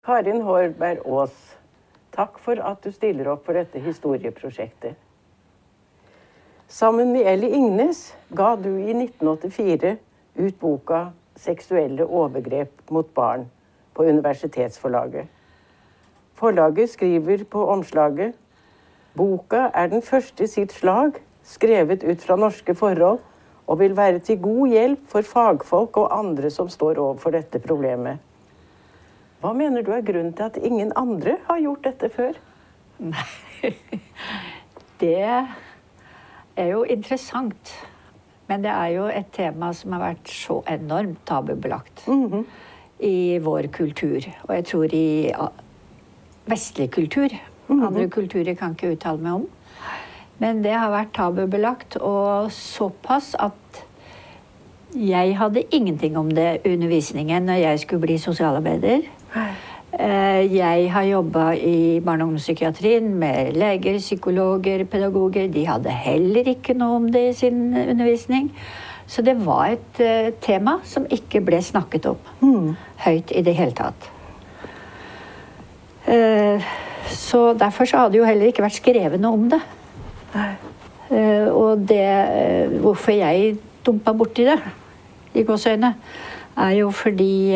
Karin Hårberg Aas, takk for at du stiller opp for dette historieprosjektet. Sammen med Elly Ingnes ga du i 1984 ut boka 'Seksuelle overgrep mot barn' på Universitetsforlaget. Forlaget skriver på omslaget boka er den første i sitt slag, skrevet ut fra norske forhold, og vil være til god hjelp for fagfolk og andre som står overfor dette problemet. Hva mener du er grunnen til at ingen andre har gjort dette før? Nei, det er jo interessant. Men det er jo et tema som har vært så enormt tabubelagt mm -hmm. i vår kultur. Og jeg tror i vestlig kultur. Mm -hmm. Andre kulturer kan ikke uttale meg om. Men det har vært tabubelagt, og såpass at jeg hadde ingenting om det undervisningen når jeg skulle bli sosialarbeider. Eh, jeg har jobba i barne- og ungdomspsykiatrien med leger, psykologer, pedagoger. De hadde heller ikke noe om det i sin undervisning. Så det var et uh, tema som ikke ble snakket om mm. høyt i det hele tatt. Uh, så derfor så hadde jo heller ikke vært skrevet noe om det. Og det Hvorfor jeg dumpa borti det, i gåseøyne, er jo fordi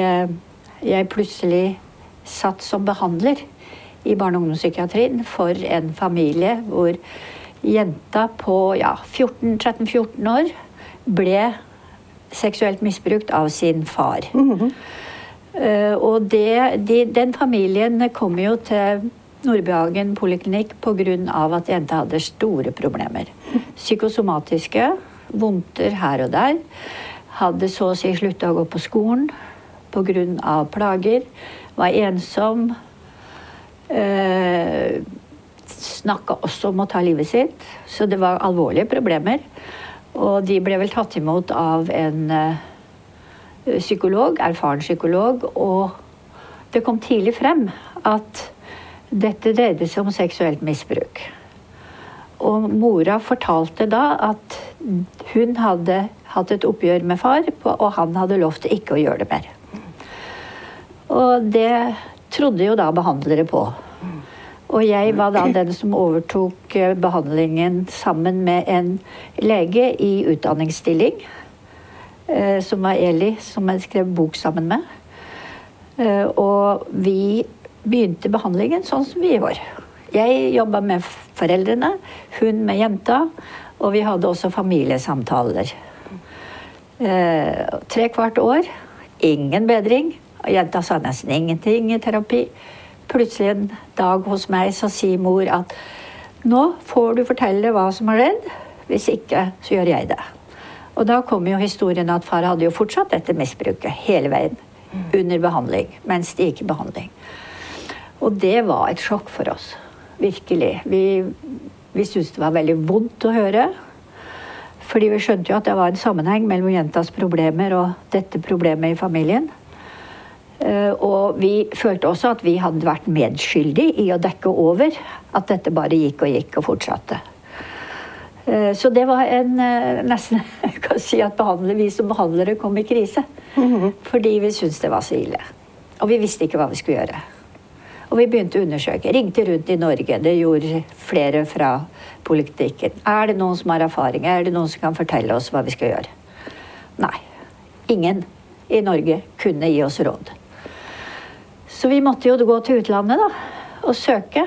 jeg plutselig satt som behandler i barne- og ungdomspsykiatrien for en familie hvor jenta på ja, 13-14 år ble seksuelt misbrukt av sin far. Mm -hmm. uh, og det, de, den familien kom jo til Nordbyhagen poliklinikk pga. at jenta hadde store problemer. Psykosomatiske, vondter her og der. Hadde så å si slutta å gå på skolen pga. plager. Var ensom. Eh, Snakka også om å ta livet sitt. Så det var alvorlige problemer. Og de ble vel tatt imot av en eh, psykolog, erfaren psykolog. Og det kom tidlig frem at dette dreide seg om seksuelt misbruk. Og mora fortalte da at hun hadde hatt et oppgjør med far, og han hadde lovt ikke å gjøre det mer. Og det trodde jo da behandlere på. Og jeg var da den som overtok eh, behandlingen sammen med en lege i utdanningsstilling. Eh, som var Eli, som jeg skrev bok sammen med. Eh, og vi begynte behandlingen sånn som vi var. Jeg jobba med foreldrene, hun med jenta, og vi hadde også familiesamtaler. Tre kvart år. Ingen bedring. Jenta sa nesten ingenting i terapi. Plutselig en dag hos meg så sier mor at nå får du fortelle hva som har skjedd. Hvis ikke, så gjør jeg det. Og da kom jo historien at far hadde jo fortsatt dette misbruket hele veien. Under behandling. Mens de gikk i behandling. Og det var et sjokk for oss. Virkelig. Vi, vi syntes det var veldig vondt å høre. Fordi vi skjønte jo at det var en sammenheng mellom jentas problemer og dette problemet i familien. Eh, og vi følte også at vi hadde vært medskyldige i å dekke over at dette bare gikk og gikk og fortsatte. Eh, så det var en eh, nesten jeg kan si at vi som behandlere kom i krise. Mm -hmm. Fordi vi syntes det var så ille. Og vi visste ikke hva vi skulle gjøre. Og vi begynte å undersøke. Ringte rundt i Norge. Det gjorde flere fra politikken. Er det noen som har erfaring? Er det noen som kan fortelle oss hva vi skal gjøre? Nei. Ingen i Norge kunne gi oss råd. Så vi måtte jo gå til utlandet da, og søke.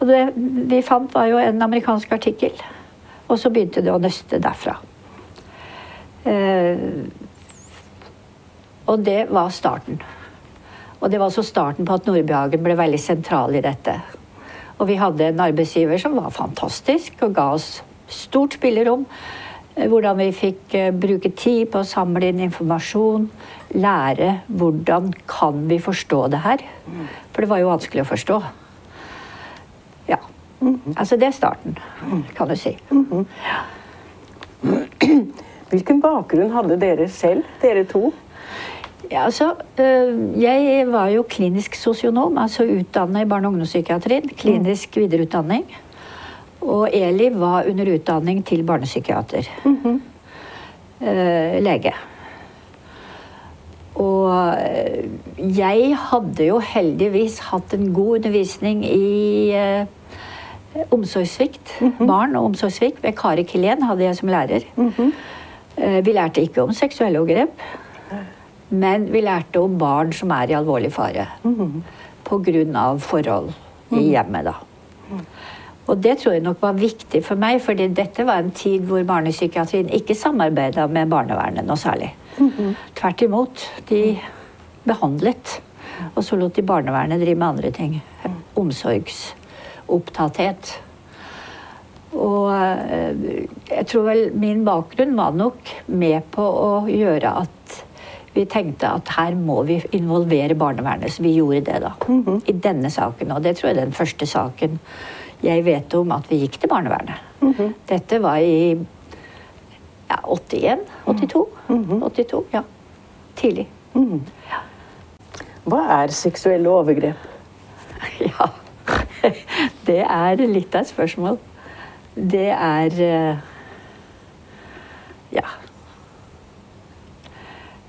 Og det vi fant, var jo en amerikansk artikkel. Og så begynte det å nøste derfra. Eh, og det var starten. Og det var også starten på at Nordbyhagen ble veldig sentral i dette. Og vi hadde en arbeidsgiver som var fantastisk og ga oss stort spillerom. Eh, hvordan vi fikk eh, bruke tid på å samle inn informasjon. Lære hvordan kan vi forstå det her. For det var jo vanskelig å forstå. Ja. Altså det er starten, kan du si. Hvilken bakgrunn hadde dere selv, dere to? Ja, altså, eh, jeg var jo klinisk sosionom, altså utdannet i barne- og ungdomspsykiatrien. Klinisk videreutdanning. Og Eli var under utdanning til barnepsykiater. Mm -hmm. lege. Og eh, jeg hadde jo heldigvis hatt en god undervisning i eh, omsorgssvikt. Barn og omsorgssvikt. Ved Kari Kilén hadde jeg som lærer. Eh, vi lærte ikke om seksuelle overgrep. Men vi lærte om barn som er i alvorlig fare. På grunn av forhold i hjemmet, da. Og det tror jeg nok var viktig for meg, fordi dette var en tid hvor barnepsykiatrien ikke samarbeida med barnevernet noe særlig. Tvert imot. De behandlet, og så lot de barnevernet drive med andre ting. Omsorgsopptatthet. Og eh, jeg tror vel min bakgrunn var nok med på å gjøre at vi tenkte at her må vi involvere barnevernet. Så vi gjorde det, da. I denne saken. Og det tror jeg er den første saken jeg vet om at vi gikk til barnevernet. Dette var i ja, 81? 82? 82, ja. Tidlig. Hva er seksuelle overgrep? Ja. Det er litt av et spørsmål. Det er eh, Ja.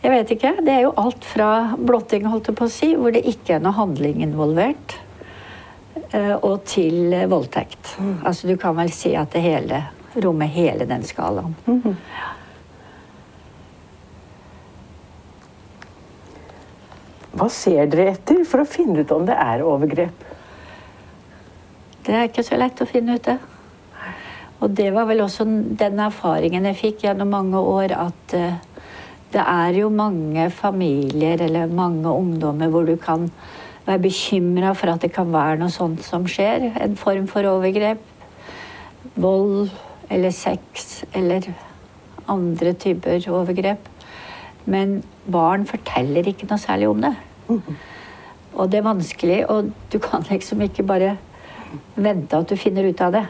Jeg vet ikke. Det er jo alt fra blotting, holdt jeg på å si, hvor det ikke er noe handling involvert, og til voldtekt. voldtekt. Altså du kan vel si at det hele rommer hele den skalaen. Hva ser dere etter for å finne ut om det er overgrep? Det er ikke så lett å finne ut det. Og det var vel også den erfaringen jeg fikk gjennom mange år, at eh, det er jo mange familier eller mange ungdommer hvor du kan være bekymra for at det kan være noe sånt som skjer. En form for overgrep. Vold eller sex eller andre typer overgrep. Men barn forteller ikke noe særlig om det. Og det er vanskelig, og du kan liksom ikke bare vente at du finner ut av det.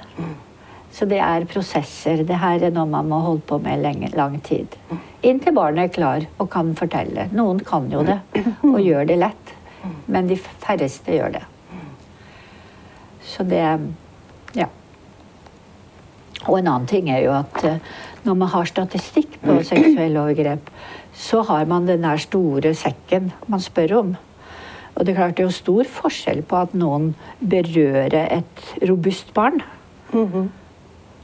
Så det er prosesser. Det her er noe man må holde på med lenge, lang tid. Inntil barnet er klar og kan fortelle. Noen kan jo det og gjør det lett, men de færreste gjør det. Så det Ja. Og en annen ting er jo at eh, når man har statistikk på seksuelle overgrep, så har man den der store sekken man spør om. Og det er klart det er jo stor forskjell på at noen berører et robust barn.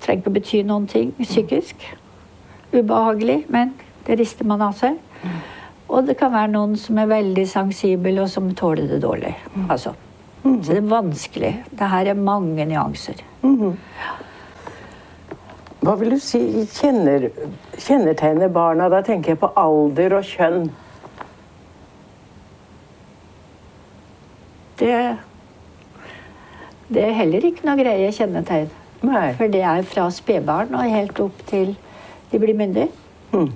Trenger ikke å bety noen ting psykisk. Ubehagelig, men det rister man av seg. Og det kan være noen som er veldig sensibel, og som tåler det dårlig. Altså. Så det er vanskelig. Det her er mange nyanser. Hva vil du si kjenner, kjennetegner barna? Da tenker jeg på alder og kjønn. Det, det er heller ikke noe greie kjennetegn. Nei. For det er fra spedbarn og helt opp til de blir myndige. Mm.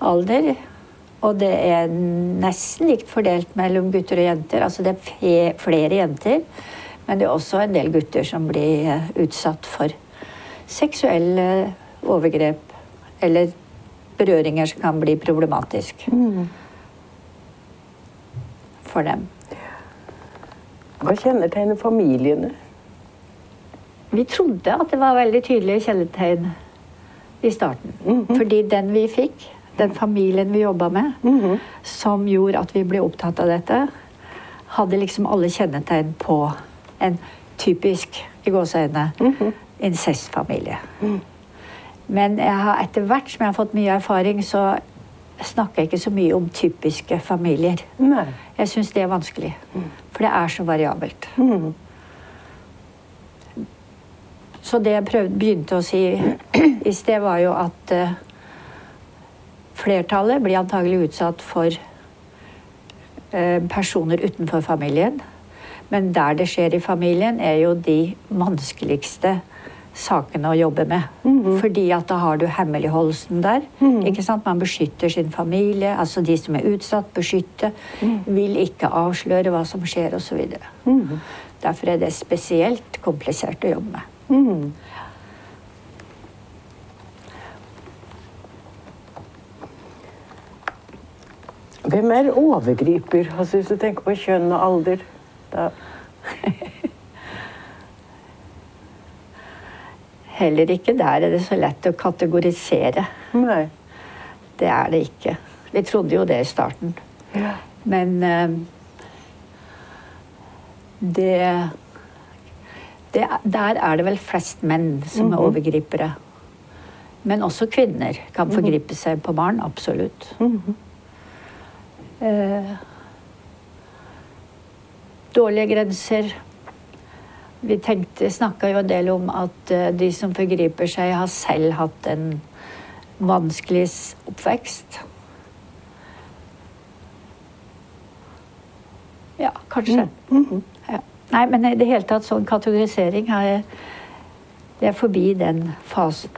Alder. Og det er nesten likt fordelt mellom gutter og jenter. Altså det er flere jenter, men det er også en del gutter som blir eh, utsatt for seksuelle overgrep eller berøringer som kan bli problematisk for dem. Hva kjennetegner familiene? Vi trodde at det var veldig tydelige kjennetegn i starten. Fordi den vi fikk, den familien vi jobba med, som gjorde at vi ble opptatt av dette, hadde liksom alle kjennetegn på en typisk, i gåseøyne, incestfamilie. Men har, etter hvert som jeg har fått mye erfaring, så snakker jeg ikke så mye om typiske familier. Nei. Jeg syns det er vanskelig. For det er så variabelt. Så det jeg prøvde, begynte å si i sted, var jo at eh, flertallet blir antagelig utsatt for eh, personer utenfor familien. Men der det skjer i familien, er jo de vanskeligste sakene å jobbe med. Fordi at da har du hemmeligholdelsen der. Ikke sant? Man beskytter sin familie, altså de som er utsatt, beskytter. Vil ikke avsløre hva som skjer, osv. Derfor er det spesielt komplisert å jobbe med. Hvem er overgriper? Altså, hvis du tenker på kjønn og alder. Da. Heller ikke der er det så lett å kategorisere. Nei. Det er det ikke. Vi trodde jo det i starten. Ja. Men eh, det, det Der er det vel flest menn som er overgripere. Men også kvinner kan forgripe seg på barn. Absolutt. Eh, dårlige grenser. Vi tenkte, snakka jo en del om at eh, de som forgriper seg, har selv hatt en vanskelig oppvekst. Ja, kanskje. Ja. Nei, men i det hele tatt sånn kategorisering har jeg Det er forbi den fasen,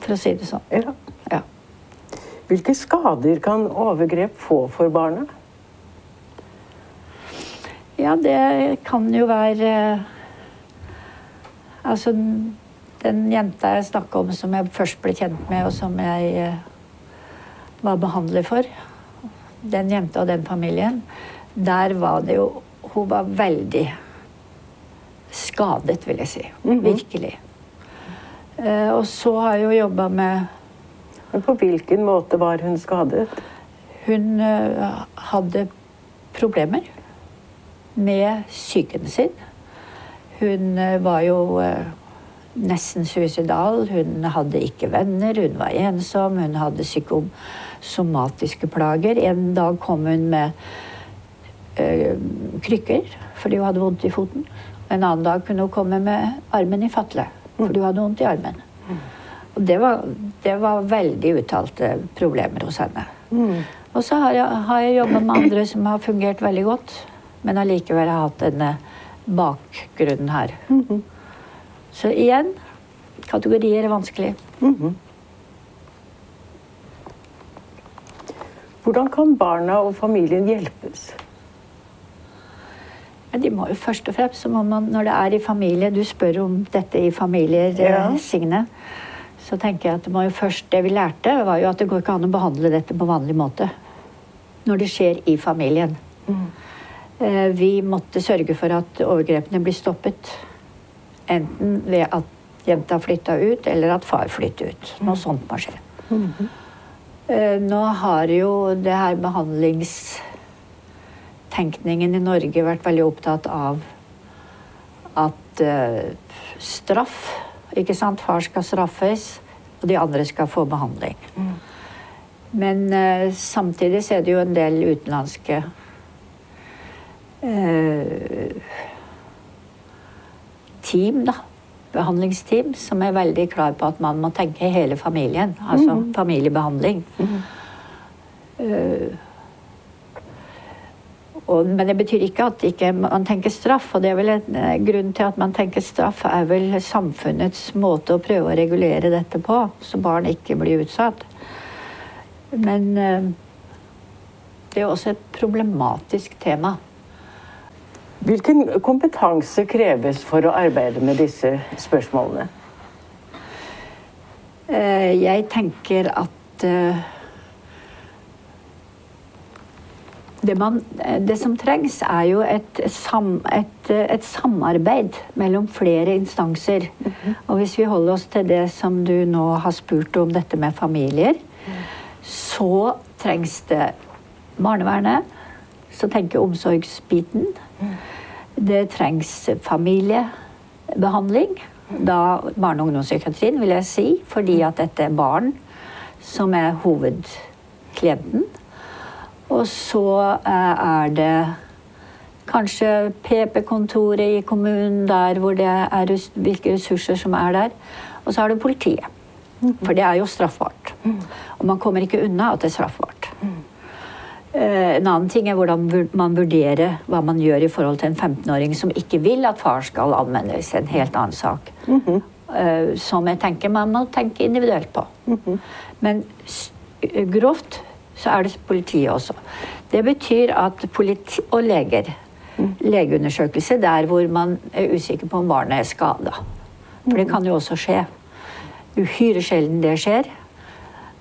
for å si det sånn. Ja. Hvilke skader kan overgrep få for barnet? Ja, det kan jo være eh, Altså, den jenta jeg snakka om som jeg først ble kjent med, og som jeg eh, var behandler for, den jenta og den familien, der var det jo Hun var veldig skadet, vil jeg si. Virkelig. Eh, og så har jeg jo jobba med Men på hvilken måte var hun skadet? Hun eh, hadde problemer med psyken sin. Hun eh, var jo eh, nesten suicidal. Hun hadde ikke venner, hun var ensom, hun hadde psykosomatiske plager. En dag kom hun med krykker fordi hun hadde vondt i foten. En annen dag kunne hun komme med armen i fatle fordi hun hadde vondt i armen. Og det var, det var veldig uttalte problemer hos henne. Og så har jeg, har jeg jobba med andre som har fungert veldig godt, men allikevel har hatt denne bakgrunnen her. Så igjen kategorier er vanskelig. Hvordan kan barna og familien hjelpes? Ja, de må jo først og fremst, må man, Når det er i familie Du spør om dette i familier, Ja. eh, Signe. Så tenker jeg at det først Det vi lærte, var jo at det går ikke an å behandle dette på vanlig måte. Når det skjer i familien. Mm. Vi måtte sørge for at overgrepene blir stoppet. Enten ved at jenta flytta ut, eller at far flytter ut. Noe sånt må skje. Eh, Nå har jo det her behandlingstenkningen i Norge vært veldig opptatt av at eh, straff Ikke sant? Far skal straffes, og de andre skal få behandling. Men eh, samtidig så er det jo en del utenlandske eh, team, da. Behandlingsteam som er veldig klar på at man må tenke hele familien. Altså familiebehandling. Eh, og, men det betyr ikke at ikke man tenker straff. Og det er vel en eh, grunn til at man tenker straff, er vel samfunnets måte å prøve å regulere dette på, så barn ikke blir utsatt. Men eh, det er også et problematisk tema. Hvilken kompetanse kreves for å arbeide med disse spørsmålene? Eh, Jeg tenker at eh, det, man, det som trengs, er jo et, sam, et, et samarbeid mellom flere instanser. Og hvis vi holder oss til det som du nå har spurt om, dette med familier, så trengs det barnevernet. Så tenker omsorgsbiten. omsorgsbiten. Det trengs familiebehandling. Da barne- og ungdomspsykiatrien, vil jeg si. Fordi at dette er barn som er hovedklienten. Og så eh, er det kanskje PP-kontoret i kommunen der hvor det er hvilke ressurser som er der. Og så er det politiet. For det er jo straffbart. Og man kommer ikke unna at det er straffbart. Eh, En annen ting er hvordan man vurderer hva man gjør i forhold til en 15-åring som ikke vil at far skal anvendes. En helt annen sak. Eh, Som jeg tenker man må tenke individuelt på. Men grovt så er det politiet også. Det betyr at politi og leger Legeundersøkelse der hvor man er usikker på om barnet er skada. For det kan jo også skje. Uhyre sjelden det skjer.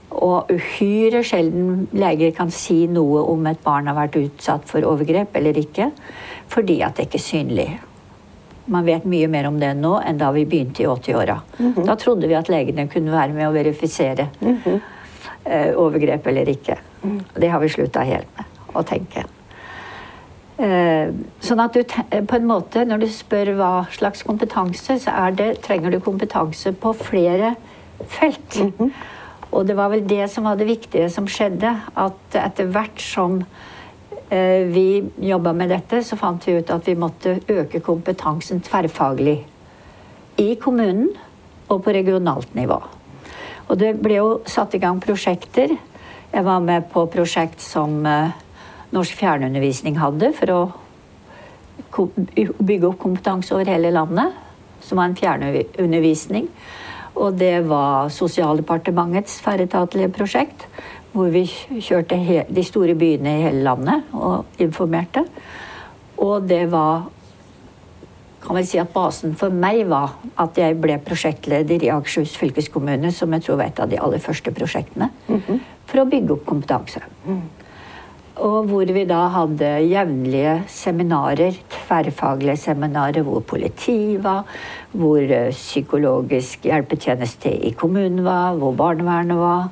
Og uhyre sjelden leger kan si noe om et barn har vært utsatt for overgrep eller ikke, fordi at det ikke er synlig. Man vet mye mer om det nå enn da vi begynte i 80-åra. Da trodde vi at legene kunne være med å verifisere. eh, overgrep eller ikke. Det har vi slutta helt med å tenke. Eh, sånn at du på en måte, Når du spør hva slags kompetanse, så det, trenger du kompetanse på flere felt. Mm -hmm. Og det var vel det som var det viktige som skjedde. At etter hvert som eh, vi jobba med dette, så fant vi ut at vi måtte øke kompetansen tverrfaglig. I kommunen og på regionalt nivå. Og det ble jo satt i gang prosjekter. Jeg var med på prosjekt som eh, Norsk fjernundervisning hadde for å bygge opp kompetanse over hele landet. Som var en fjernundervisning. Og det var Sosialdepartementets tverretatlige prosjekt. Hvor vi kjørte de store byene i hele landet og informerte. Og det var kan vel si at Basen for meg var at jeg ble prosjektleder i Akershus fylkeskommune, som jeg tror var et av de aller første prosjektene, mm -hmm. for å bygge opp kompetanse. Mm. Og hvor vi da hadde jevnlige seminarer, tverrfaglige seminarer hvor politi var, hvor eh, psykologisk hjelpetjeneste i kommunen var, hvor barnevernet var,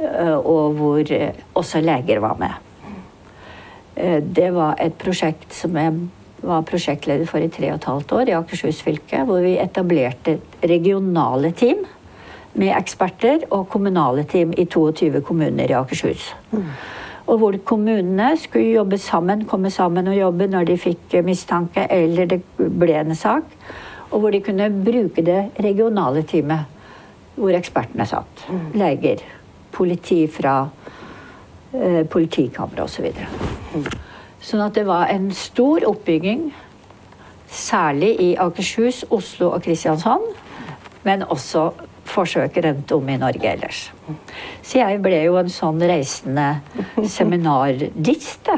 eh, og hvor eh, også leger var med. Det var et prosjekt som jeg var prosjektleder for i tre og et halvt år i Akershus fylke, hvor vi etablerte regionale team med eksperter og kommunale team i 22 kommuner i Akershus. Mm. Og hvor kommunene skulle jobbe sammen, komme sammen og jobbe når de fikk mistanke eller det ble en sak. Og hvor de kunne bruke det regionale teamet hvor ekspertene satt. Mm. Leger, politi fra eh, politikammeret osv. Så mm. Sånn at det var en stor oppbygging, særlig i Akershus, Oslo og Kristiansand. Men også forsøk rundt om i Norge ellers. Så jeg ble jo en sånn reisende seminardist.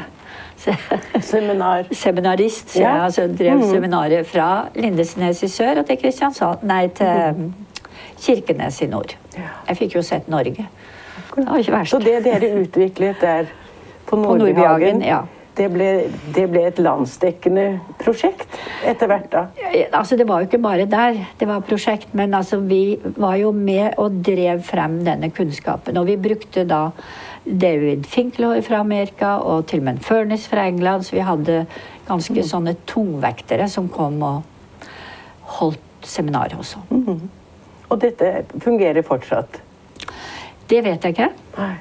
Seminar. Seminarist. Så jeg altså, drev mm. seminarer fra Lindesnes i sør og til Kristiansand Nei, til mm. Kirkenes i nord. Jeg fikk jo sett Norge. Det var ikke verst. Så det dere utviklet der på Nordbyhagen, ja det ble, det ble, et landsdekkende prosjekt etter hvert, da? Altså, det var jo ikke bare der det var prosjekt, men altså, vi var jo med og drev frem denne kunnskapen. Og vi brukte da David Finkelhøy fra Amerika og til og med Furnace fra England, så vi hadde ganske mm. sånne tungvektere som kom og holdt seminar hos oss. Mm. Og dette fungerer fortsatt? Det vet jeg ikke. Nei.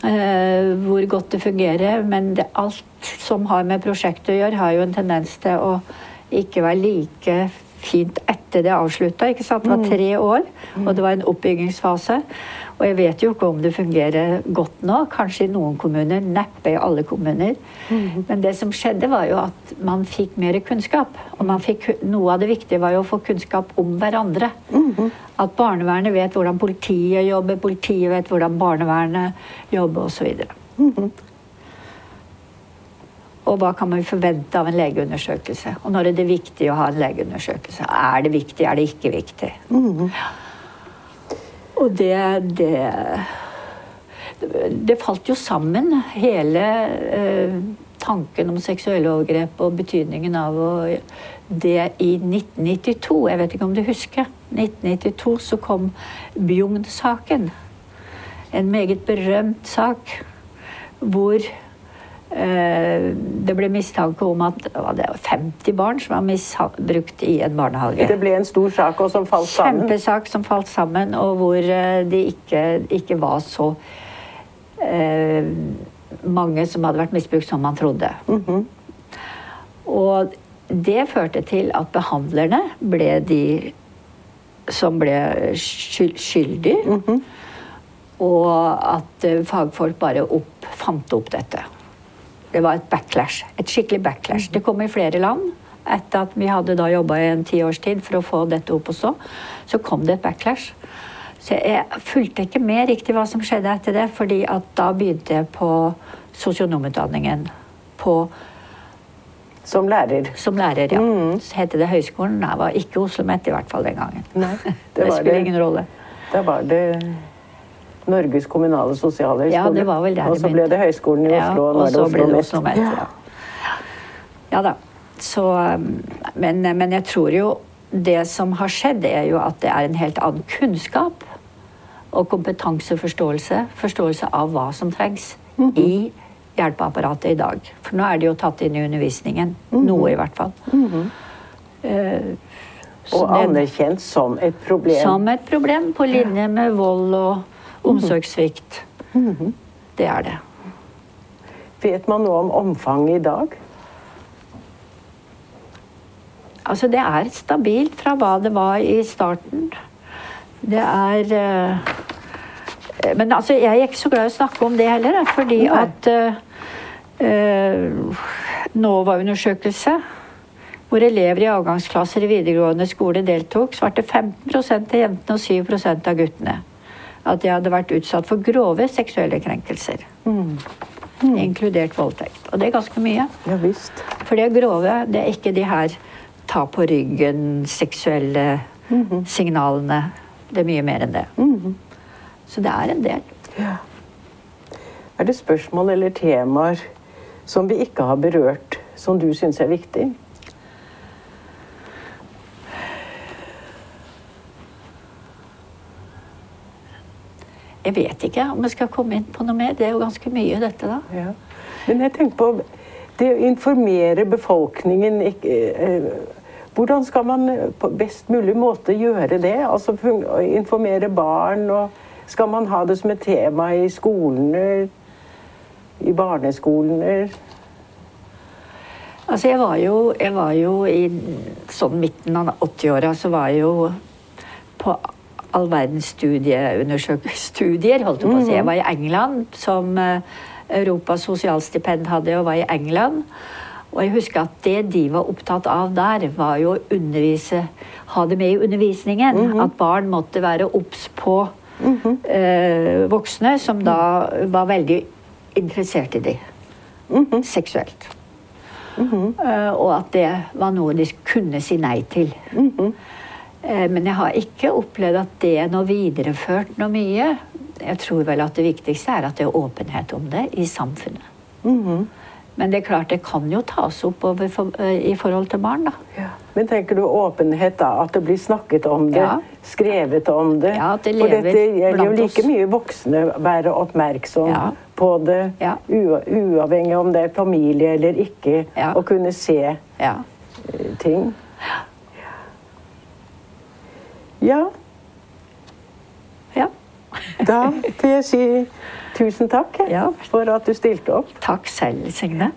Uh, hvor godt det fungerer. Men det, alt som har med prosjektet å gjøre, har jo en tendens til å ikke være like fint etter det avslutta. Det var mm. tre år, og det var en oppbyggingsfase. Og jeg vet jo ikke om det fungerer godt nå. Kanskje i noen kommuner, neppe i alle kommuner. Mm. Men det som skjedde, var jo at man fikk mer kunnskap. Og fikk, noe av det viktige var jo å få kunnskap om hverandre. Mm. At barnevernet vet hvordan politiet jobber, politiet vet hvordan barnevernet jobber osv. Mm. Og hva kan man forvente av en legeundersøkelse? Og når er det viktig å ha en legeundersøkelse? Er det viktig, er det ikke viktig? Mm. Og det, det, det falt jo sammen, hele eh, tanken om seksuelle overgrep og betydningen av å, det i 1992. Jeg vet ikke om du husker. 1992 så kom Bjugn-saken. En meget berømt sak hvor det ble mistanke om at det var 50 barn som var misbrukt i en barnehage. Det ble en stor sak og som falt sammen? Kjempesak som falt sammen, og hvor eh, det ikke, ikke var så eh, mange som hadde vært misbrukt som man trodde. Mm -hmm. Og det førte til at behandlerne ble de som ble skyldige. Mm -hmm. Og at eh, fagfolk bare opp, fant opp dette det var et backlash. Et skikkelig backlash. Det kom i flere land. Etter at vi hadde da jobba i en tiårstid for å få dette opp og stå, så kom det et backlash. Så jeg fulgte ikke med riktig hva som skjedde etter det, fordi at da begynte jeg på sosionomutdanningen. På Som lærer? Som lærer, ja. Mm. Så het det Høgskolen. Nei, var ikke Oslo OsloMet i hvert fall den gangen. Nei, det, det spiller ingen rolle. Da var det Norges kommunale sosiale høgskole. Ja, det var vel der og så ble det Høgskolen i Oslo, og nå er det Oslo, det Oslo Met. Ja. ja da. Så, um, men, men, jeg tror jo det som har skjedd, er jo at det er en helt annen kunnskap Og kompetanseforståelse. Forståelse av hva som trengs i hjelpeapparatet i dag. For nå er det jo tatt inn i undervisningen. Noe, i hvert fall. Eh, så Og anerkjent som et problem. som et problem på linje med vold og omsorgssvikt. Det er det. Vet man noe om omfanget i dag? Altså, det er stabilt fra hva det var i starten. Det er uh, Men altså, jeg er ikke så glad i å snakke om det heller, jeg, fordi Nei. at uh, NOVA-undersøkelse, hvor elever i avgangsklasser i videregående skole deltok, svarte 15% av jentene og 7% av guttene at jeg hadde vært utsatt for grove seksuelle krenkelser. Inkludert voldtekt. Og det er ganske mye. Ja visst. For det grove, det er ikke de her ta på ryggen, seksuelle signalene. Det er mye mer enn det. Så det er en del. Er det spørsmål eller temaer som vi ikke har berørt, som du syns er viktig? Jeg vet ikke om jeg skal komme inn på noe mer. Det er jo ganske mye, dette, da. Ja. Men jeg tenker på det å informere befolkningen eh, Hvordan skal man på best mulig måte gjøre det? Altså informere barn, og skal man ha det som et tema i skolene? I barneskolene? Altså, jeg var jo, jeg var jo i sånn midten av 80-åra, så var jeg jo på all verdens studieundersøk- studier, holdt jeg på å si. Jeg var i England, som eh, Europas sosialstipend hadde, og var i England. Og jeg husker at det de var opptatt av der, var jo å undervise, ha det med i undervisningen. At barn måtte være obs på eh, voksne som da var veldig interessert i dem seksuelt. Eh, og at det var noe de kunne si nei til. Eh, men jeg har ikke opplevd at det er noe videreført noe mye. Jeg tror vel at det viktigste er at det er åpenhet om det i samfunnet. Men det er klart det kan jo tas opp for, eh, i forhold til barn, da. Men tenker du åpenhet, da? At det blir snakket om det? Ja. Skrevet om det? Ja, at det lever For dette gjelder jo like mye voksne være oppmerksom Ja. på det, Ja. uavhengig om det er familie eller ikke, Ja. å kunne se Ja. eh, ting. Ja, ja. da vil jeg si tusen takk jeg, Ja. for at du stilte opp. Takk selv, Signe.